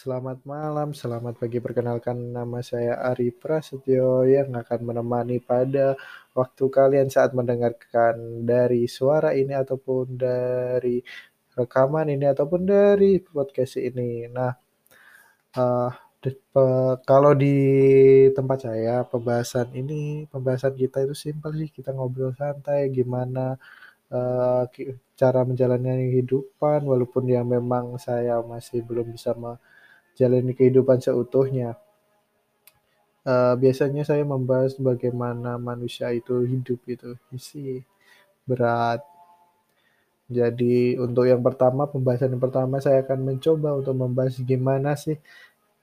Selamat malam, selamat pagi. Perkenalkan nama saya Ari Prasetyo yang akan menemani pada waktu kalian saat mendengarkan dari suara ini ataupun dari rekaman ini ataupun dari podcast ini. Nah, uh, kalau di tempat saya pembahasan ini, pembahasan kita itu simpel sih, kita ngobrol santai gimana uh, cara menjalani kehidupan walaupun yang memang saya masih belum bisa menjalani kehidupan seutuhnya. Uh, biasanya saya membahas bagaimana manusia itu hidup itu isi berat. Jadi untuk yang pertama pembahasan yang pertama saya akan mencoba untuk membahas gimana sih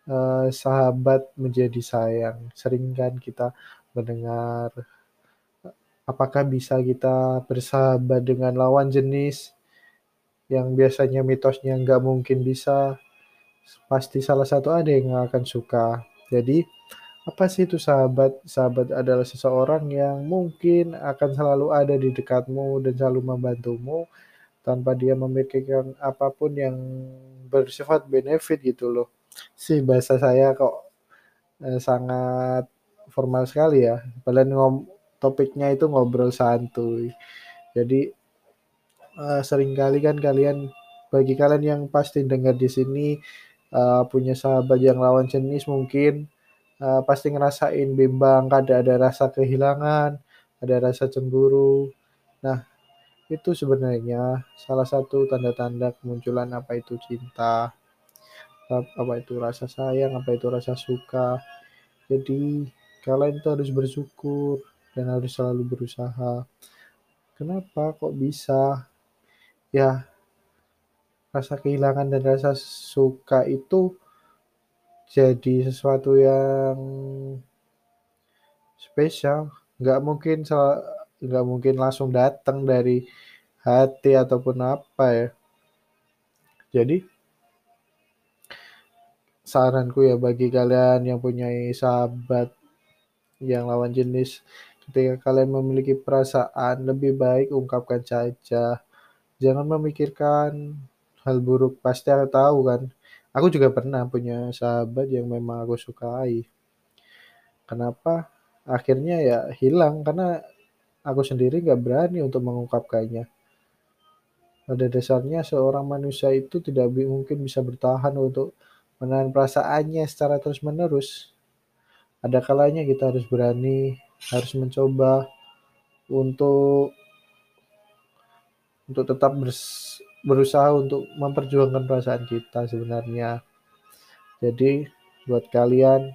uh, sahabat menjadi sayang. Sering kan kita mendengar apakah bisa kita bersahabat dengan lawan jenis yang biasanya mitosnya nggak mungkin bisa pasti salah satu ada yang akan suka. Jadi apa sih itu sahabat? Sahabat adalah seseorang yang mungkin akan selalu ada di dekatmu dan selalu membantumu tanpa dia memikirkan apa pun yang bersifat benefit gitu loh. Sih bahasa saya kok eh, sangat formal sekali ya. Kalian ngom topiknya itu ngobrol santuy. Jadi uh, sering kali kan kalian bagi kalian yang pasti dengar di sini uh, punya sahabat yang lawan jenis mungkin uh, pasti ngerasain bimbang, ada ada rasa kehilangan, ada rasa cemburu. Nah, itu sebenarnya salah satu tanda-tanda kemunculan apa itu cinta, apa itu rasa sayang, apa itu rasa suka. Jadi kalian itu harus bersyukur dan harus selalu berusaha. Kenapa kok bisa? Ya, rasa kehilangan dan rasa suka itu jadi sesuatu yang spesial. Nggak mungkin nggak mungkin langsung datang dari hati ataupun apa ya. Jadi saranku ya bagi kalian yang punya sahabat yang lawan jenis Ketika kalian memiliki perasaan, lebih baik ungkapkan saja. Jangan memikirkan hal buruk. Pasti aku tahu kan. Aku juga pernah punya sahabat yang memang aku sukai. Kenapa? Akhirnya ya hilang karena aku sendiri gak berani untuk mengungkapkannya. Pada dasarnya seorang manusia itu tidak mungkin bisa bertahan untuk menahan perasaannya secara terus-menerus. Ada kalanya kita harus berani harus mencoba untuk untuk tetap berusaha untuk memperjuangkan perasaan kita sebenarnya. Jadi buat kalian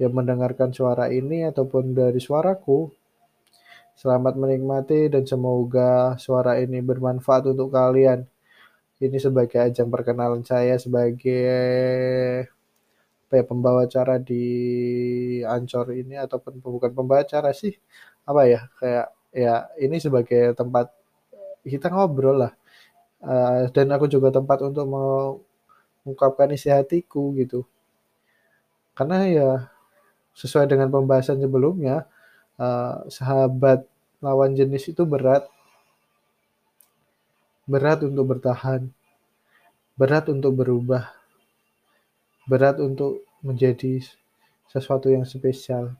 yang mendengarkan suara ini ataupun dari suaraku, selamat menikmati dan semoga suara ini bermanfaat untuk kalian. Ini sebagai ajang perkenalan saya sebagai apa ya pembawa acara di Ancor ini ataupun bukan pembawa acara sih apa ya kayak ya ini sebagai tempat kita ngobrol lah uh, dan aku juga tempat untuk mengungkapkan isi hatiku gitu. Karena ya sesuai dengan pembahasan sebelumnya uh, sahabat lawan jenis itu berat. Berat untuk bertahan. Berat untuk berubah. Berat untuk menjadi sesuatu yang spesial.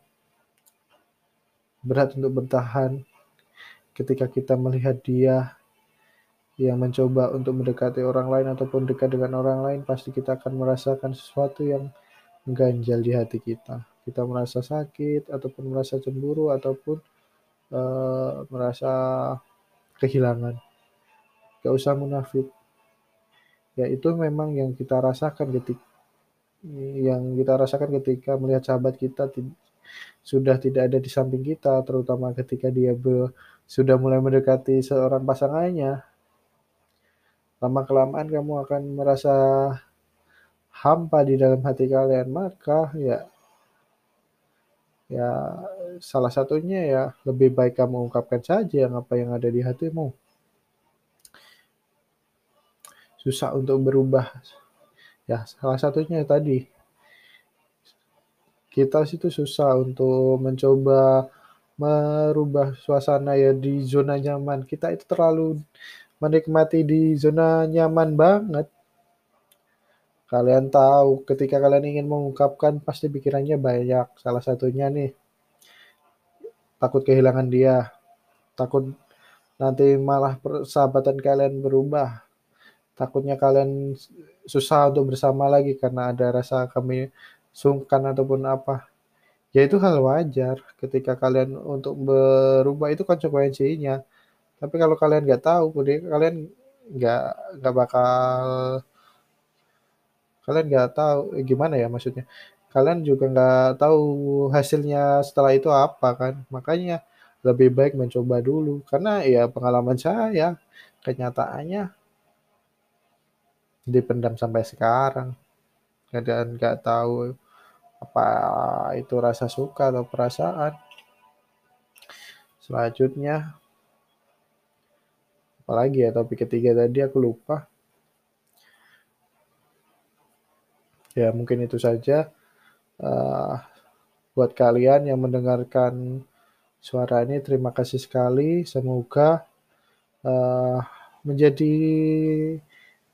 Berat untuk bertahan ketika kita melihat dia yang mencoba untuk mendekati orang lain ataupun dekat dengan orang lain, pasti kita akan merasakan sesuatu yang mengganjal di hati kita. Kita merasa sakit ataupun merasa cemburu ataupun uh, merasa kehilangan. Gak usah munafik. Ya itu memang yang kita rasakan ketika yang kita rasakan ketika melihat sahabat kita sudah tidak ada di samping kita, terutama ketika dia sudah mulai mendekati seorang pasangannya. Lama-kelamaan kamu akan merasa hampa di dalam hati kalian, maka ya ya salah satunya ya lebih baik kamu ungkapkan saja yang apa yang ada di hatimu. Susah untuk berubah Ya, salah satunya tadi kita situ susah untuk mencoba merubah suasana ya di zona nyaman. Kita itu terlalu menikmati di zona nyaman banget. Kalian tahu ketika kalian ingin mengungkapkan pasti pikirannya banyak. Salah satunya nih, takut kehilangan dia, takut nanti malah persahabatan kalian berubah, takutnya kalian susah untuk bersama lagi karena ada rasa kami sungkan ataupun apa. Ya itu hal wajar ketika kalian untuk berubah itu konsekuensinya. Tapi kalau kalian nggak tahu, kalian nggak nggak bakal kalian nggak tahu eh, gimana ya maksudnya? Kalian juga nggak tahu hasilnya setelah itu apa kan? Makanya lebih baik mencoba dulu. Karena ya pengalaman saya kenyataannya dipendam sampai sekarang. Dan nggak tahu apa itu rasa suka atau perasaan. Selanjutnya apalagi ya topik ketiga tadi aku lupa. Ya mungkin itu saja, uh, buat kalian yang mendengarkan suara ini terima kasih sekali, semoga, uh, menjadi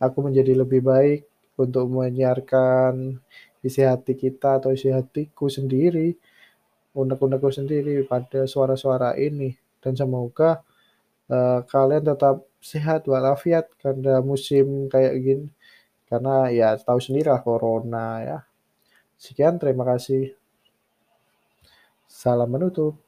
aku menjadi lebih baik untuk menyiarkan isi hati kita atau isi hatiku sendiri, unek-unekku sendiri pada suara-suara ini. Dan semoga, uh, kalian tetap sehat walafiat karena musim kayak gini. Karena ya tahu sendirilah corona ya. Sekian terima kasih. Salam menutup.